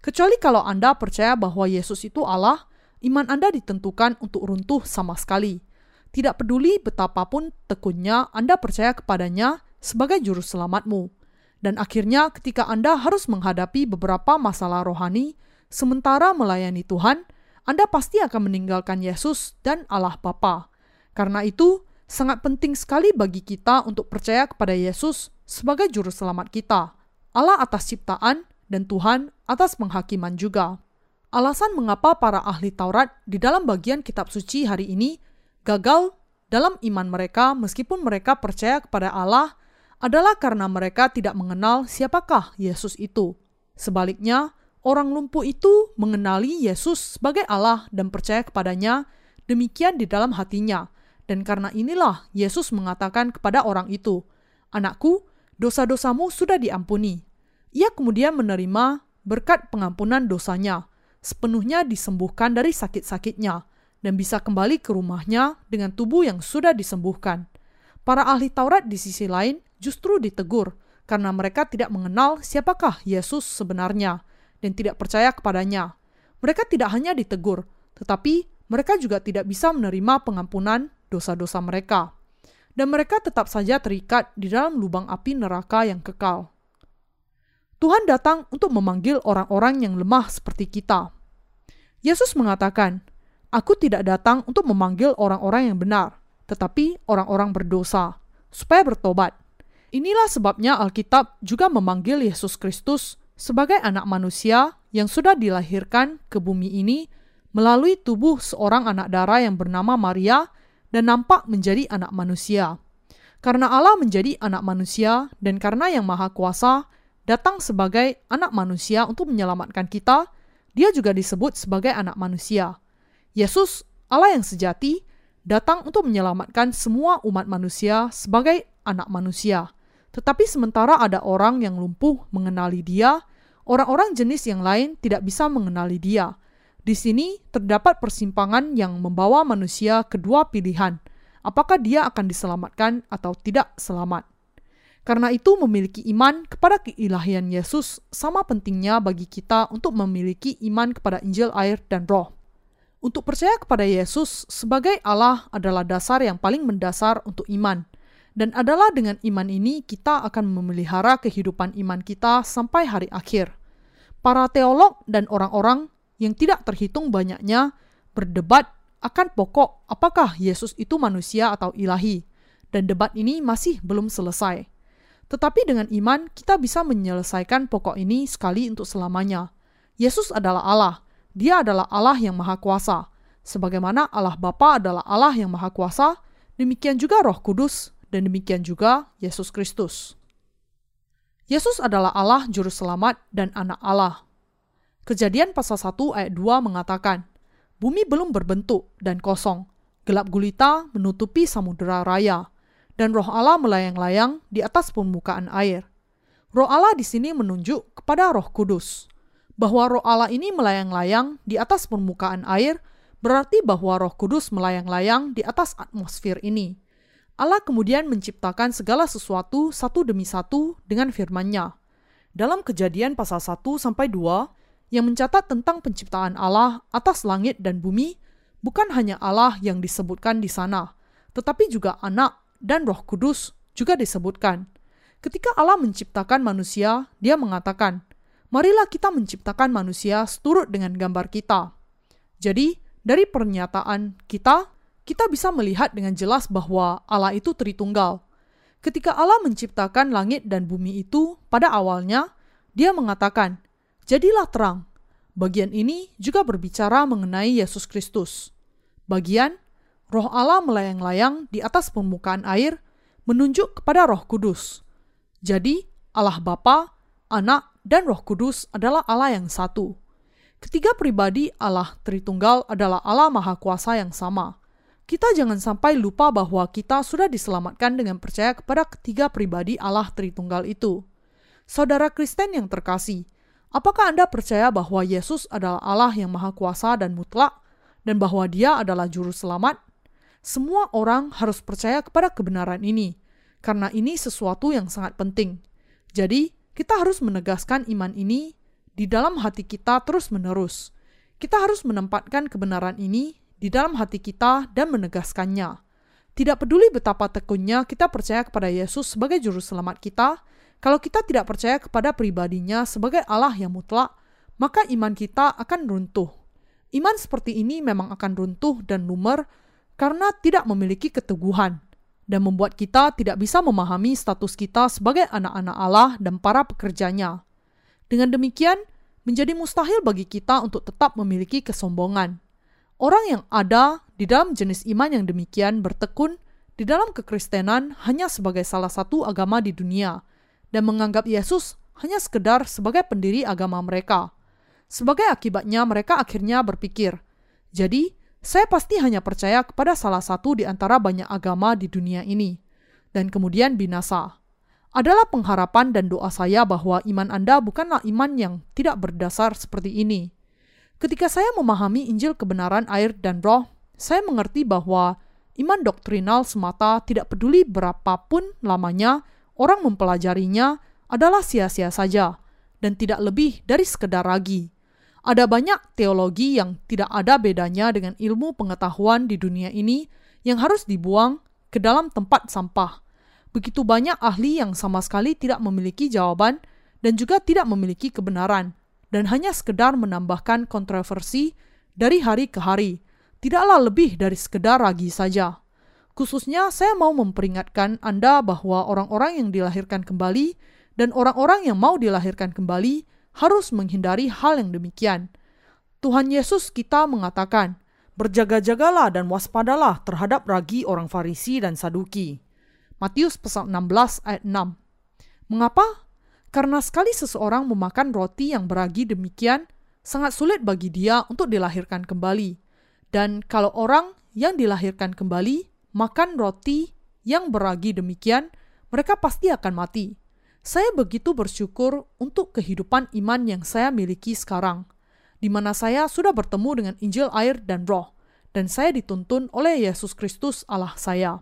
Kecuali kalau Anda percaya bahwa Yesus itu Allah, iman Anda ditentukan untuk runtuh sama sekali. Tidak peduli betapapun tekunnya Anda percaya kepadanya sebagai juru selamatmu. Dan akhirnya ketika Anda harus menghadapi beberapa masalah rohani, sementara melayani Tuhan, Anda pasti akan meninggalkan Yesus dan Allah Bapa. Karena itu, sangat penting sekali bagi kita untuk percaya kepada Yesus sebagai juru selamat kita, Allah atas ciptaan, dan Tuhan atas penghakiman juga. Alasan mengapa para ahli Taurat di dalam bagian kitab suci hari ini gagal dalam iman mereka meskipun mereka percaya kepada Allah adalah karena mereka tidak mengenal siapakah Yesus itu. Sebaliknya, orang lumpuh itu mengenali Yesus sebagai Allah dan percaya kepadanya demikian di dalam hatinya, dan karena inilah Yesus mengatakan kepada orang itu, "Anakku, dosa-dosamu sudah diampuni." Ia kemudian menerima berkat pengampunan dosanya, sepenuhnya disembuhkan dari sakit-sakitnya, dan bisa kembali ke rumahnya dengan tubuh yang sudah disembuhkan. Para ahli Taurat di sisi lain justru ditegur karena mereka tidak mengenal siapakah Yesus sebenarnya dan tidak percaya kepadanya. Mereka tidak hanya ditegur, tetapi mereka juga tidak bisa menerima pengampunan dosa-dosa mereka, dan mereka tetap saja terikat di dalam lubang api neraka yang kekal. Tuhan datang untuk memanggil orang-orang yang lemah seperti kita. Yesus mengatakan, "Aku tidak datang untuk memanggil orang-orang yang benar, tetapi orang-orang berdosa, supaya bertobat." Inilah sebabnya Alkitab juga memanggil Yesus Kristus sebagai anak manusia yang sudah dilahirkan ke bumi ini melalui tubuh seorang anak darah yang bernama Maria dan nampak menjadi anak manusia. Karena Allah menjadi anak manusia dan karena yang maha kuasa datang sebagai anak manusia untuk menyelamatkan kita, dia juga disebut sebagai anak manusia. Yesus, Allah yang sejati, datang untuk menyelamatkan semua umat manusia sebagai anak manusia. Tetapi sementara ada orang yang lumpuh mengenali dia, orang-orang jenis yang lain tidak bisa mengenali dia. Di sini terdapat persimpangan yang membawa manusia kedua pilihan, apakah dia akan diselamatkan atau tidak selamat. Karena itu memiliki iman kepada keilahian Yesus sama pentingnya bagi kita untuk memiliki iman kepada Injil air dan roh. Untuk percaya kepada Yesus sebagai Allah adalah dasar yang paling mendasar untuk iman. Dan adalah dengan iman ini kita akan memelihara kehidupan iman kita sampai hari akhir. Para teolog dan orang-orang yang tidak terhitung banyaknya berdebat akan pokok apakah Yesus itu manusia atau ilahi, dan debat ini masih belum selesai. Tetapi dengan iman, kita bisa menyelesaikan pokok ini sekali untuk selamanya. Yesus adalah Allah, Dia adalah Allah yang Maha Kuasa. Sebagaimana Allah Bapa adalah Allah yang Maha Kuasa, demikian juga Roh Kudus, dan demikian juga Yesus Kristus. Yesus adalah Allah Juru Selamat dan Anak Allah. Kejadian pasal 1 ayat 2 mengatakan, Bumi belum berbentuk dan kosong, gelap gulita menutupi samudera raya, dan roh Allah melayang-layang di atas permukaan air. Roh Allah di sini menunjuk kepada roh kudus. Bahwa roh Allah ini melayang-layang di atas permukaan air, berarti bahwa roh kudus melayang-layang di atas atmosfer ini. Allah kemudian menciptakan segala sesuatu satu demi satu dengan firman-Nya. Dalam kejadian pasal 1 sampai 2, yang mencatat tentang penciptaan Allah atas langit dan bumi bukan hanya Allah yang disebutkan di sana, tetapi juga Anak dan Roh Kudus juga disebutkan. Ketika Allah menciptakan manusia, Dia mengatakan, "Marilah kita menciptakan manusia seturut dengan gambar kita." Jadi, dari pernyataan kita, kita bisa melihat dengan jelas bahwa Allah itu Tritunggal. Ketika Allah menciptakan langit dan bumi itu, pada awalnya Dia mengatakan, "Jadilah terang." Bagian ini juga berbicara mengenai Yesus Kristus. Bagian Roh Allah melayang-layang di atas permukaan air, menunjuk kepada Roh Kudus. Jadi, Allah Bapa, Anak, dan Roh Kudus adalah Allah yang satu. Ketiga pribadi Allah Tritunggal adalah Allah Maha Kuasa yang sama. Kita jangan sampai lupa bahwa kita sudah diselamatkan dengan percaya kepada ketiga pribadi Allah Tritunggal itu. Saudara Kristen yang terkasih, apakah Anda percaya bahwa Yesus adalah Allah yang Maha Kuasa dan mutlak, dan bahwa Dia adalah Juru Selamat? Semua orang harus percaya kepada kebenaran ini, karena ini sesuatu yang sangat penting. Jadi, kita harus menegaskan iman ini di dalam hati kita terus-menerus. Kita harus menempatkan kebenaran ini di dalam hati kita dan menegaskannya. Tidak peduli betapa tekunnya kita percaya kepada Yesus sebagai juru selamat kita, kalau kita tidak percaya kepada pribadinya sebagai Allah yang mutlak, maka iman kita akan runtuh. Iman seperti ini memang akan runtuh dan lumer karena tidak memiliki keteguhan dan membuat kita tidak bisa memahami status kita sebagai anak-anak Allah dan para pekerjanya. Dengan demikian, menjadi mustahil bagi kita untuk tetap memiliki kesombongan. Orang yang ada di dalam jenis iman yang demikian bertekun di dalam kekristenan hanya sebagai salah satu agama di dunia dan menganggap Yesus hanya sekedar sebagai pendiri agama mereka. Sebagai akibatnya mereka akhirnya berpikir, jadi saya pasti hanya percaya kepada salah satu di antara banyak agama di dunia ini, dan kemudian binasa. Adalah pengharapan dan doa saya bahwa iman Anda bukanlah iman yang tidak berdasar seperti ini. Ketika saya memahami Injil kebenaran air dan roh, saya mengerti bahwa iman doktrinal semata tidak peduli berapapun lamanya orang mempelajarinya adalah sia-sia saja dan tidak lebih dari sekedar ragi. Ada banyak teologi yang tidak ada bedanya dengan ilmu pengetahuan di dunia ini yang harus dibuang ke dalam tempat sampah. Begitu banyak ahli yang sama sekali tidak memiliki jawaban dan juga tidak memiliki kebenaran, dan hanya sekedar menambahkan kontroversi dari hari ke hari, tidaklah lebih dari sekedar ragi saja. Khususnya saya mau memperingatkan Anda bahwa orang-orang yang dilahirkan kembali dan orang-orang yang mau dilahirkan kembali harus menghindari hal yang demikian. Tuhan Yesus kita mengatakan, Berjaga-jagalah dan waspadalah terhadap ragi orang Farisi dan Saduki. Matius pasal 16 ayat 6. Mengapa? Karena sekali seseorang memakan roti yang beragi demikian, sangat sulit bagi dia untuk dilahirkan kembali. Dan kalau orang yang dilahirkan kembali makan roti yang beragi demikian, mereka pasti akan mati. Saya begitu bersyukur untuk kehidupan iman yang saya miliki sekarang, di mana saya sudah bertemu dengan Injil air dan roh, dan saya dituntun oleh Yesus Kristus Allah saya.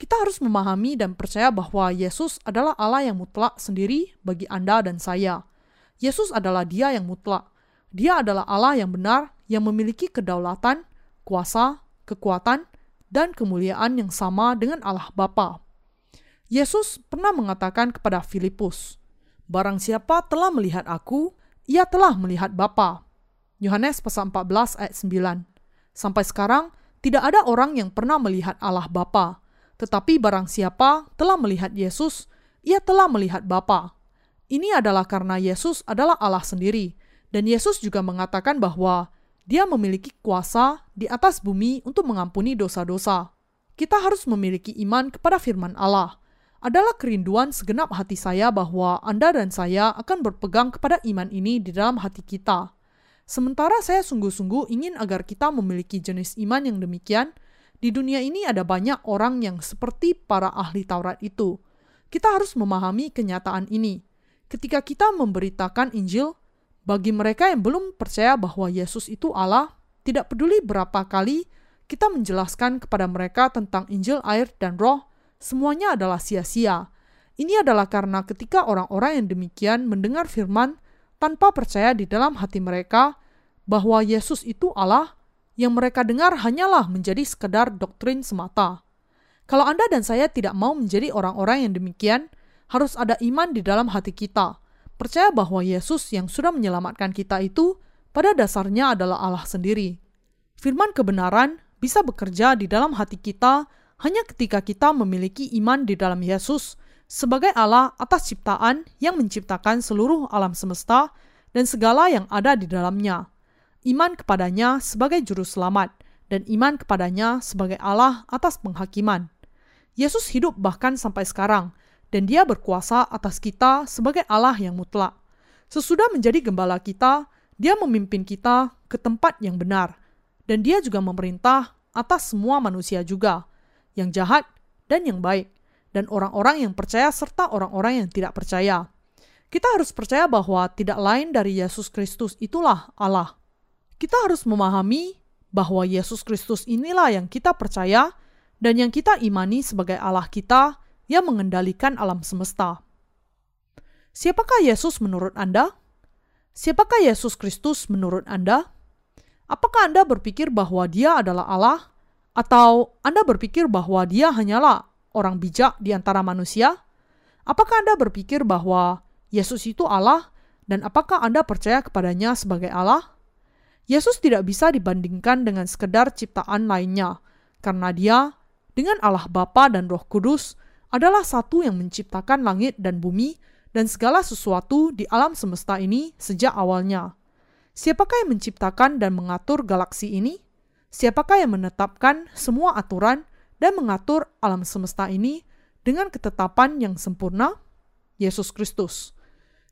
Kita harus memahami dan percaya bahwa Yesus adalah Allah yang mutlak sendiri bagi Anda dan saya. Yesus adalah Dia yang mutlak. Dia adalah Allah yang benar yang memiliki kedaulatan, kuasa, kekuatan, dan kemuliaan yang sama dengan Allah Bapa. Yesus pernah mengatakan kepada Filipus, Barang siapa telah melihat aku, ia telah melihat Bapa. Yohanes pasal 14 ayat 9. Sampai sekarang, tidak ada orang yang pernah melihat Allah Bapa, tetapi barang siapa telah melihat Yesus, ia telah melihat Bapa. Ini adalah karena Yesus adalah Allah sendiri, dan Yesus juga mengatakan bahwa dia memiliki kuasa di atas bumi untuk mengampuni dosa-dosa. Kita harus memiliki iman kepada firman Allah adalah kerinduan segenap hati saya bahwa Anda dan saya akan berpegang kepada iman ini di dalam hati kita. Sementara saya sungguh-sungguh ingin agar kita memiliki jenis iman yang demikian, di dunia ini ada banyak orang yang seperti para ahli Taurat itu. Kita harus memahami kenyataan ini. Ketika kita memberitakan Injil, bagi mereka yang belum percaya bahwa Yesus itu Allah, tidak peduli berapa kali kita menjelaskan kepada mereka tentang Injil air dan roh, semuanya adalah sia-sia. Ini adalah karena ketika orang-orang yang demikian mendengar firman tanpa percaya di dalam hati mereka bahwa Yesus itu Allah, yang mereka dengar hanyalah menjadi sekedar doktrin semata. Kalau Anda dan saya tidak mau menjadi orang-orang yang demikian, harus ada iman di dalam hati kita. Percaya bahwa Yesus yang sudah menyelamatkan kita itu pada dasarnya adalah Allah sendiri. Firman kebenaran bisa bekerja di dalam hati kita hanya ketika kita memiliki iman di dalam Yesus sebagai Allah atas ciptaan yang menciptakan seluruh alam semesta dan segala yang ada di dalamnya. Iman kepadanya sebagai juru selamat dan iman kepadanya sebagai Allah atas penghakiman. Yesus hidup bahkan sampai sekarang, dan dia berkuasa atas kita sebagai Allah yang mutlak. Sesudah menjadi gembala kita, dia memimpin kita ke tempat yang benar, dan dia juga memerintah atas semua manusia juga, yang jahat dan yang baik, dan orang-orang yang percaya serta orang-orang yang tidak percaya. Kita harus percaya bahwa tidak lain dari Yesus Kristus itulah Allah. Kita harus memahami bahwa Yesus Kristus inilah yang kita percaya dan yang kita imani sebagai Allah kita yang mengendalikan alam semesta. Siapakah Yesus menurut Anda? Siapakah Yesus Kristus menurut Anda? Apakah Anda berpikir bahwa Dia adalah Allah, atau Anda berpikir bahwa Dia hanyalah orang bijak di antara manusia? Apakah Anda berpikir bahwa Yesus itu Allah, dan apakah Anda percaya kepadanya sebagai Allah? Yesus tidak bisa dibandingkan dengan sekedar ciptaan lainnya, karena Dia dengan Allah Bapa dan Roh Kudus adalah satu yang menciptakan langit dan bumi dan segala sesuatu di alam semesta ini sejak awalnya. Siapakah yang menciptakan dan mengatur galaksi ini? Siapakah yang menetapkan semua aturan dan mengatur alam semesta ini dengan ketetapan yang sempurna? Yesus Kristus.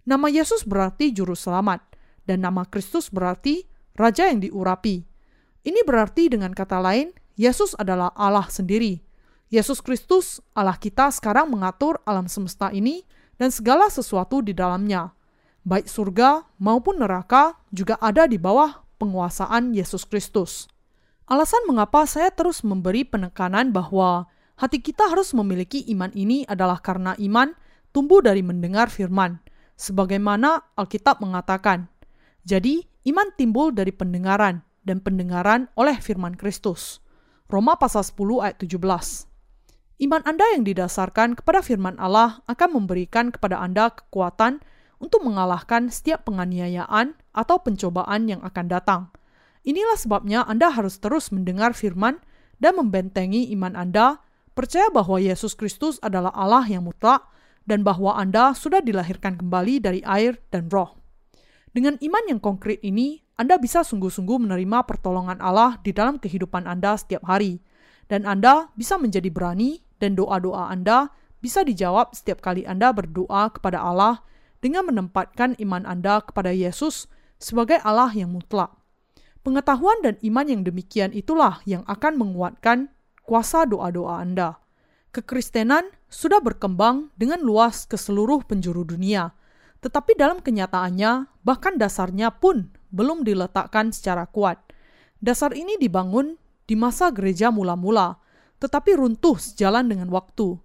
Nama Yesus berarti juru selamat, dan nama Kristus berarti raja yang diurapi. Ini berarti dengan kata lain, Yesus adalah Allah sendiri. Yesus Kristus, Allah kita sekarang mengatur alam semesta ini dan segala sesuatu di dalamnya. Baik surga maupun neraka juga ada di bawah penguasaan Yesus Kristus. Alasan mengapa saya terus memberi penekanan bahwa hati kita harus memiliki iman ini adalah karena iman tumbuh dari mendengar firman, sebagaimana Alkitab mengatakan. Jadi, iman timbul dari pendengaran, dan pendengaran oleh firman Kristus. Roma pasal 10 ayat 17. Iman Anda yang didasarkan kepada firman Allah akan memberikan kepada Anda kekuatan untuk mengalahkan setiap penganiayaan atau pencobaan yang akan datang. Inilah sebabnya Anda harus terus mendengar firman dan membentengi iman Anda, percaya bahwa Yesus Kristus adalah Allah yang mutlak dan bahwa Anda sudah dilahirkan kembali dari air dan roh. Dengan iman yang konkret ini, anda bisa sungguh-sungguh menerima pertolongan Allah di dalam kehidupan Anda setiap hari, dan Anda bisa menjadi berani, dan doa-doa Anda bisa dijawab setiap kali Anda berdoa kepada Allah dengan menempatkan iman Anda kepada Yesus sebagai Allah yang mutlak. Pengetahuan dan iman yang demikian itulah yang akan menguatkan kuasa doa-doa Anda. Kekristenan sudah berkembang dengan luas ke seluruh penjuru dunia, tetapi dalam kenyataannya, bahkan dasarnya pun belum diletakkan secara kuat. Dasar ini dibangun di masa gereja mula-mula, tetapi runtuh sejalan dengan waktu.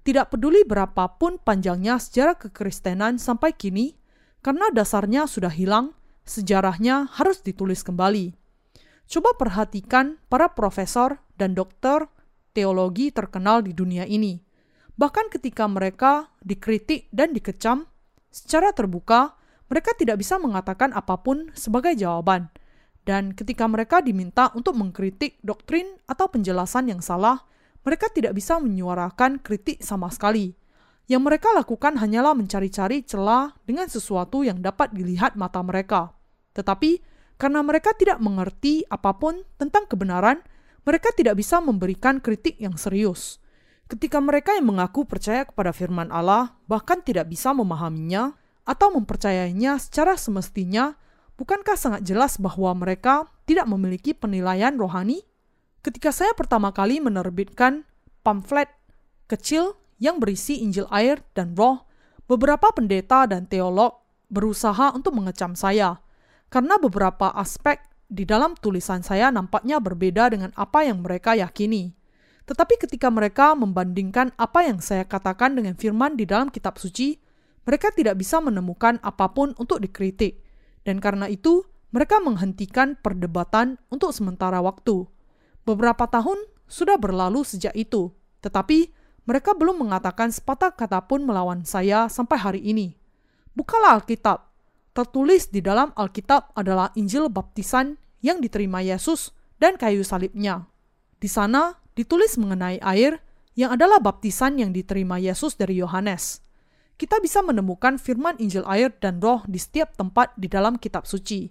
Tidak peduli berapapun panjangnya sejarah kekristenan sampai kini, karena dasarnya sudah hilang, sejarahnya harus ditulis kembali. Coba perhatikan para profesor dan dokter teologi terkenal di dunia ini. Bahkan ketika mereka dikritik dan dikecam secara terbuka, mereka tidak bisa mengatakan apa pun sebagai jawaban. Dan ketika mereka diminta untuk mengkritik doktrin atau penjelasan yang salah, mereka tidak bisa menyuarakan kritik sama sekali. Yang mereka lakukan hanyalah mencari-cari celah dengan sesuatu yang dapat dilihat mata mereka. Tetapi karena mereka tidak mengerti apa pun tentang kebenaran, mereka tidak bisa memberikan kritik yang serius. Ketika mereka yang mengaku percaya kepada firman Allah bahkan tidak bisa memahaminya, atau mempercayainya secara semestinya, bukankah sangat jelas bahwa mereka tidak memiliki penilaian rohani? Ketika saya pertama kali menerbitkan pamflet kecil yang berisi Injil air dan roh, beberapa pendeta dan teolog berusaha untuk mengecam saya, karena beberapa aspek di dalam tulisan saya nampaknya berbeda dengan apa yang mereka yakini. Tetapi ketika mereka membandingkan apa yang saya katakan dengan firman di dalam kitab suci, mereka tidak bisa menemukan apa pun untuk dikritik, dan karena itu mereka menghentikan perdebatan untuk sementara waktu. Beberapa tahun sudah berlalu sejak itu, Tetapi mereka belum mengatakan sepatah kata pun melawan saya sampai hari ini. Bukalah Alkitab. Tertulis di dalam Alkitab adalah Injil baptisan yang diterima Yesus dan kayu salibnya. Di sana ditulis mengenai air yang adalah baptisan yang diterima Yesus dari Yohanes. Kita bisa menemukan firman Injil air dan roh di setiap tempat di dalam kitab suci.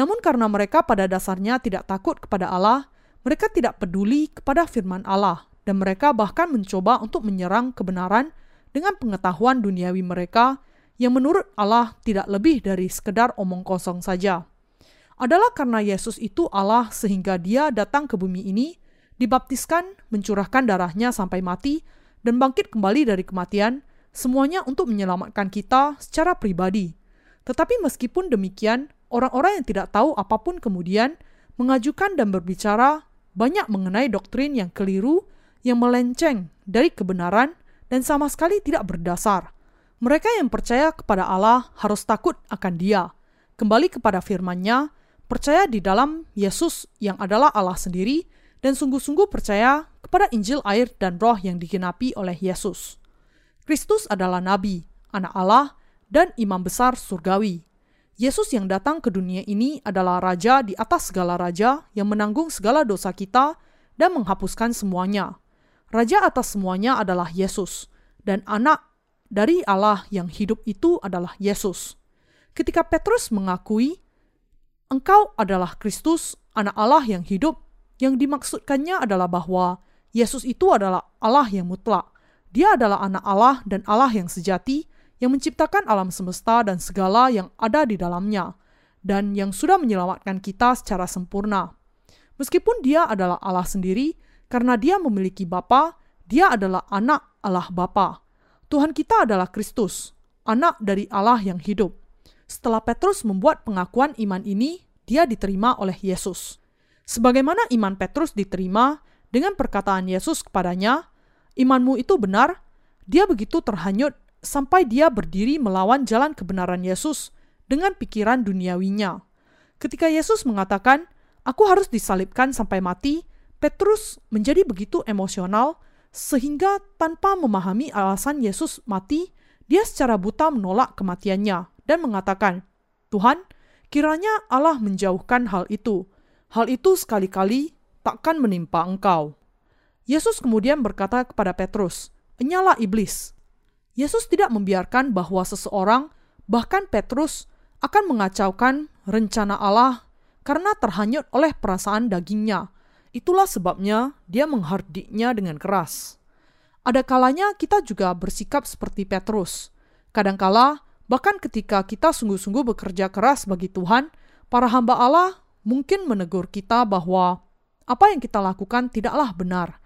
Namun karena mereka pada dasarnya tidak takut kepada Allah, mereka tidak peduli kepada firman Allah dan mereka bahkan mencoba untuk menyerang kebenaran dengan pengetahuan duniawi mereka yang menurut Allah tidak lebih dari sekedar omong kosong saja. Adalah karena Yesus itu Allah sehingga dia datang ke bumi ini, dibaptiskan, mencurahkan darahnya sampai mati, dan bangkit kembali dari kematian, semuanya untuk menyelamatkan kita secara pribadi. Tetapi meskipun demikian, orang-orang yang tidak tahu apa pun kemudian mengajukan dan berbicara banyak mengenai doktrin yang keliru yang melenceng dari kebenaran dan sama sekali tidak berdasar. Mereka yang percaya kepada Allah harus takut akan Dia, kembali kepada firman-Nya, percaya di dalam Yesus yang adalah Allah sendiri, dan sungguh-sungguh percaya kepada Injil air dan roh yang digenapi oleh Yesus. Kristus adalah Nabi, anak Allah, dan imam besar surgawi. Yesus yang datang ke dunia ini adalah Raja di atas segala raja yang menanggung segala dosa kita dan menghapuskan semuanya. Raja atas semuanya adalah Yesus, dan anak dari Allah yang hidup itu adalah Yesus. Ketika Petrus mengakui, "Engkau adalah Kristus, anak Allah yang hidup," yang dimaksudkannya adalah bahwa Yesus itu adalah Allah yang mutlak. Dia adalah anak Allah dan Allah yang sejati, yang menciptakan alam semesta dan segala yang ada di dalamnya, dan yang sudah menyelamatkan kita secara sempurna. Meskipun dia adalah Allah sendiri, karena dia memiliki Bapa, dia adalah anak Allah Bapa. Tuhan kita adalah Kristus, anak dari Allah yang hidup. Setelah Petrus membuat pengakuan iman ini, dia diterima oleh Yesus. Sebagaimana iman Petrus diterima dengan perkataan Yesus kepadanya, imanmu itu benar, dia begitu terhanyut sampai dia berdiri melawan jalan kebenaran Yesus dengan pikiran duniawinya. Ketika Yesus mengatakan, "Aku harus disalibkan sampai mati," Petrus menjadi begitu emosional sehingga tanpa memahami alasan Yesus mati, dia secara buta menolak kematiannya dan mengatakan, "Tuhan, kiranya Allah menjauhkan hal itu. Hal itu sekali-kali takkan menimpa engkau." Yesus kemudian berkata kepada Petrus, "Enyala iblis." Yesus tidak membiarkan bahwa seseorang, bahkan Petrus, akan mengacaukan rencana Allah karena terhanyut oleh perasaan dagingnya Itulah sebabnya dia menghardiknya dengan keras. Ada kalanya kita juga bersikap seperti Petrus. Kadangkala, bahkan ketika kita sungguh-sungguh bekerja keras bagi Tuhan, para hamba Allah mungkin menegur kita bahwa apa yang kita lakukan tidaklah benar.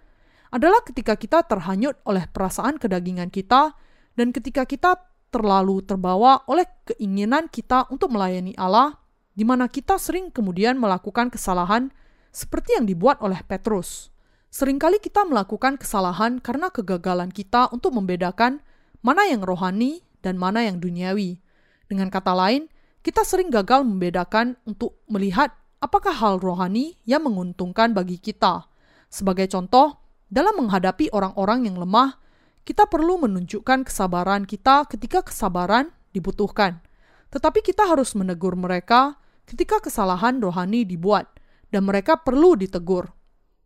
Adalah ketika kita terhanyut oleh perasaan kedagingan kita dan ketika kita terlalu terbawa oleh keinginan kita untuk melayani Allah, di mana kita sering kemudian melakukan kesalahan seperti yang dibuat oleh Petrus. Seringkali kita melakukan kesalahan karena kegagalan kita untuk membedakan mana yang rohani dan mana yang duniawi. Dengan kata lain, kita sering gagal membedakan untuk melihat apakah hal rohani yang menguntungkan bagi kita. Sebagai contoh, dalam menghadapi orang-orang yang lemah, kita perlu menunjukkan kesabaran kita ketika kesabaran dibutuhkan. Tetapi kita harus menegur mereka ketika kesalahan rohani dibuat dan mereka perlu ditegur.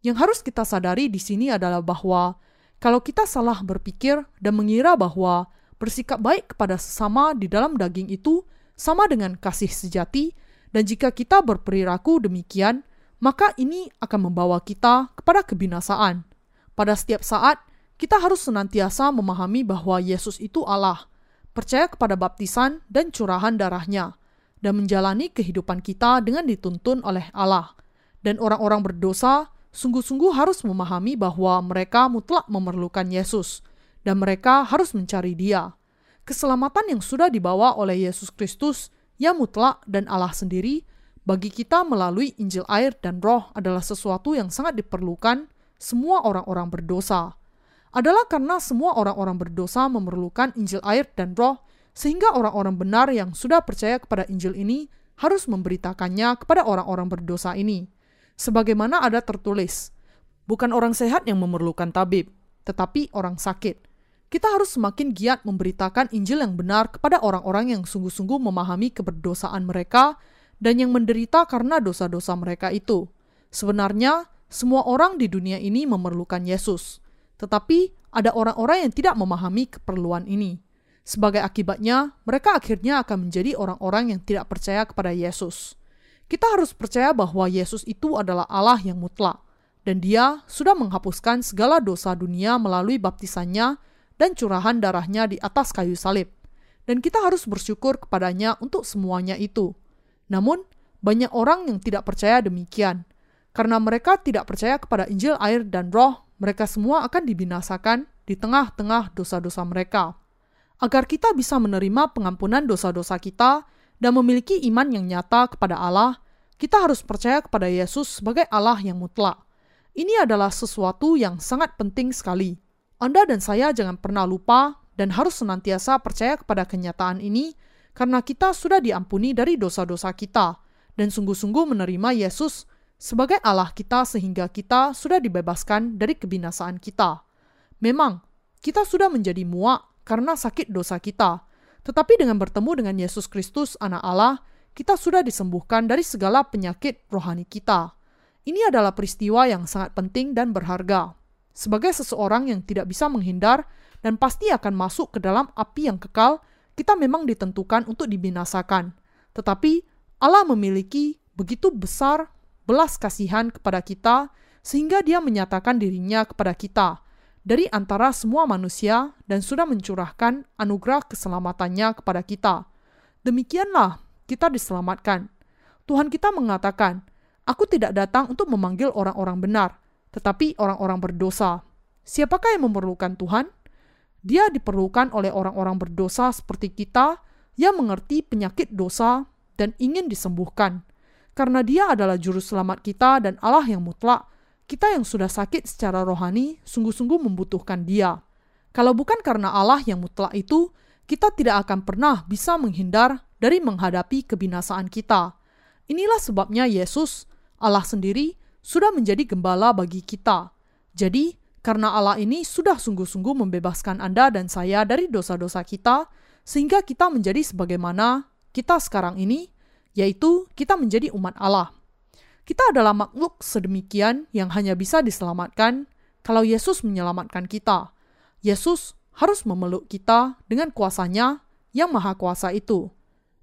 Yang harus kita sadari di sini adalah bahwa kalau kita salah berpikir dan mengira bahwa bersikap baik kepada sesama di dalam daging itu sama dengan kasih sejati, dan jika kita berperilaku demikian, maka ini akan membawa kita kepada kebinasaan. Pada setiap saat, kita harus senantiasa memahami bahwa Yesus itu Allah, percaya kepada baptisan dan curahan darahnya, dan menjalani kehidupan kita dengan dituntun oleh Allah dan orang-orang berdosa sungguh-sungguh harus memahami bahwa mereka mutlak memerlukan Yesus dan mereka harus mencari Dia. Keselamatan yang sudah dibawa oleh Yesus Kristus yang mutlak dan Allah sendiri bagi kita melalui Injil air dan Roh adalah sesuatu yang sangat diperlukan semua orang-orang berdosa. Adalah karena semua orang-orang berdosa memerlukan Injil air dan Roh sehingga orang-orang benar yang sudah percaya kepada Injil ini harus memberitakannya kepada orang-orang berdosa ini sebagaimana ada tertulis, bukan orang sehat yang memerlukan tabib, tetapi orang sakit. Kita harus semakin giat memberitakan Injil yang benar kepada orang-orang yang sungguh-sungguh memahami keberdosaan mereka dan yang menderita karena dosa-dosa mereka itu. Sebenarnya, semua orang di dunia ini memerlukan Yesus, tetapi ada orang-orang yang tidak memahami keperluan ini. Sebagai akibatnya, mereka akhirnya akan menjadi orang-orang yang tidak percaya kepada Yesus. Kita harus percaya bahwa Yesus itu adalah Allah yang mutlak, dan Dia sudah menghapuskan segala dosa dunia melalui baptisannya dan curahan darahnya di atas kayu salib. Dan kita harus bersyukur kepadanya untuk semuanya itu. Namun, banyak orang yang tidak percaya demikian. Karena mereka tidak percaya kepada Injil air dan roh, mereka semua akan dibinasakan di tengah-tengah dosa-dosa mereka. Agar kita bisa menerima pengampunan dosa-dosa kita, dan memiliki iman yang nyata kepada Allah, kita harus percaya kepada Yesus sebagai Allah yang mutlak. Ini adalah sesuatu yang sangat penting sekali. Anda dan saya jangan pernah lupa dan harus senantiasa percaya kepada kenyataan ini karena kita sudah diampuni dari dosa-dosa kita dan sungguh-sungguh menerima Yesus sebagai Allah kita sehingga kita sudah dibebaskan dari kebinasaan kita. Memang, kita sudah menjadi muak karena sakit dosa kita, tetapi dengan bertemu dengan Yesus Kristus, Anak Allah, kita sudah disembuhkan dari segala penyakit rohani kita. Ini adalah peristiwa yang sangat penting dan berharga. Sebagai seseorang yang tidak bisa menghindar dan pasti akan masuk ke dalam api yang kekal, kita memang ditentukan untuk dibinasakan. Tetapi Allah memiliki begitu besar belas kasihan kepada kita sehingga dia menyatakan dirinya kepada kita dari antara semua manusia dan sudah mencurahkan anugerah keselamatannya kepada kita. Demikianlah kita diselamatkan. Tuhan kita mengatakan, Aku tidak datang untuk memanggil orang-orang benar, tetapi orang-orang berdosa. Siapakah yang memerlukan Tuhan? Dia diperlukan oleh orang-orang berdosa seperti kita yang mengerti penyakit dosa dan ingin disembuhkan. Karena dia adalah juru selamat kita dan Allah yang mutlak, kita yang sudah sakit secara rohani sungguh-sungguh membutuhkan Dia. Kalau bukan karena Allah yang mutlak itu, kita tidak akan pernah bisa menghindar dari menghadapi kebinasaan kita. Inilah sebabnya Yesus, Allah sendiri, sudah menjadi gembala bagi kita. Jadi, karena Allah ini sudah sungguh-sungguh membebaskan Anda dan saya dari dosa-dosa kita, sehingga kita menjadi sebagaimana kita sekarang ini, yaitu kita menjadi umat Allah. Kita adalah makhluk sedemikian yang hanya bisa diselamatkan kalau Yesus menyelamatkan kita. Yesus harus memeluk kita dengan kuasanya yang maha kuasa itu.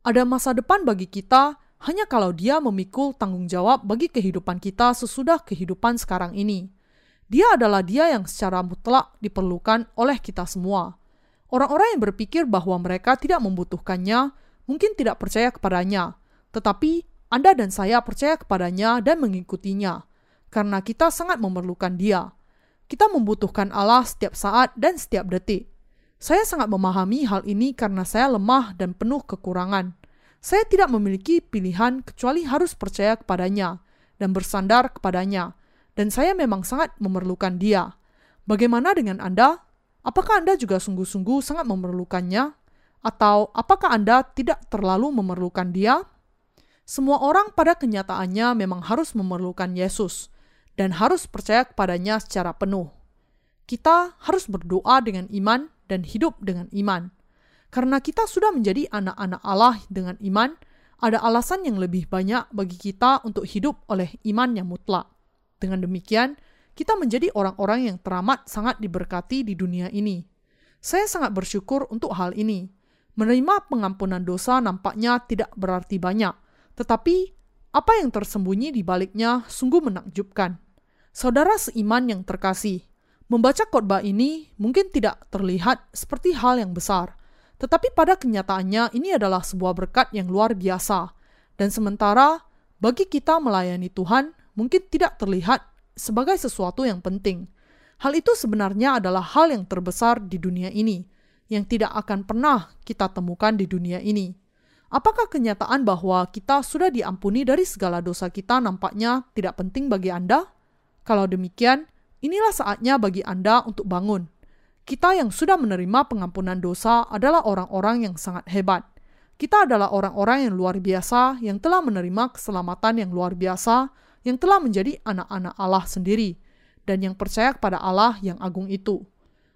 Ada masa depan bagi kita hanya kalau dia memikul tanggung jawab bagi kehidupan kita sesudah kehidupan sekarang ini. Dia adalah dia yang secara mutlak diperlukan oleh kita semua. Orang-orang yang berpikir bahwa mereka tidak membutuhkannya mungkin tidak percaya kepadanya, tetapi anda dan saya percaya kepadanya dan mengikutinya, karena kita sangat memerlukan Dia. Kita membutuhkan Allah setiap saat dan setiap detik. Saya sangat memahami hal ini karena saya lemah dan penuh kekurangan. Saya tidak memiliki pilihan kecuali harus percaya kepadanya dan bersandar kepadanya, dan saya memang sangat memerlukan Dia. Bagaimana dengan Anda? Apakah Anda juga sungguh-sungguh sangat memerlukannya? Atau apakah Anda tidak terlalu memerlukan Dia? Semua orang pada kenyataannya memang harus memerlukan Yesus dan harus percaya kepadanya secara penuh. Kita harus berdoa dengan iman dan hidup dengan iman. Karena kita sudah menjadi anak-anak Allah dengan iman, ada alasan yang lebih banyak bagi kita untuk hidup oleh iman yang mutlak. Dengan demikian, kita menjadi orang-orang yang teramat sangat diberkati di dunia ini. Saya sangat bersyukur untuk hal ini. Menerima pengampunan dosa nampaknya tidak berarti banyak, tetapi apa yang tersembunyi di baliknya sungguh menakjubkan. Saudara seiman yang terkasih, membaca khotbah ini mungkin tidak terlihat seperti hal yang besar, tetapi pada kenyataannya ini adalah sebuah berkat yang luar biasa. Dan sementara bagi kita melayani Tuhan mungkin tidak terlihat sebagai sesuatu yang penting. Hal itu sebenarnya adalah hal yang terbesar di dunia ini, yang tidak akan pernah kita temukan di dunia ini. Apakah kenyataan bahwa kita sudah diampuni dari segala dosa kita nampaknya tidak penting bagi Anda? Kalau demikian, inilah saatnya bagi Anda untuk bangun. Kita yang sudah menerima pengampunan dosa adalah orang-orang yang sangat hebat. Kita adalah orang-orang yang luar biasa yang telah menerima keselamatan yang luar biasa, yang telah menjadi anak-anak Allah sendiri, dan yang percaya kepada Allah yang agung itu.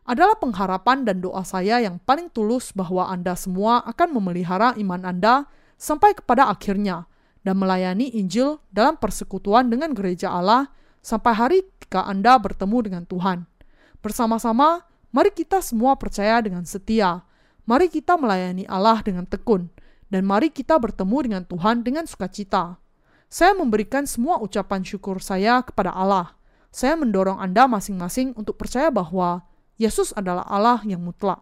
Adalah pengharapan dan doa saya yang paling tulus bahwa Anda semua akan memelihara iman Anda sampai kepada akhirnya dan melayani Injil dalam persekutuan dengan gereja Allah sampai hari ketika Anda bertemu dengan Tuhan. Bersama-sama, mari kita semua percaya dengan setia. Mari kita melayani Allah dengan tekun dan mari kita bertemu dengan Tuhan dengan sukacita. Saya memberikan semua ucapan syukur saya kepada Allah. Saya mendorong Anda masing-masing untuk percaya bahwa Yesus adalah Allah yang mutlak.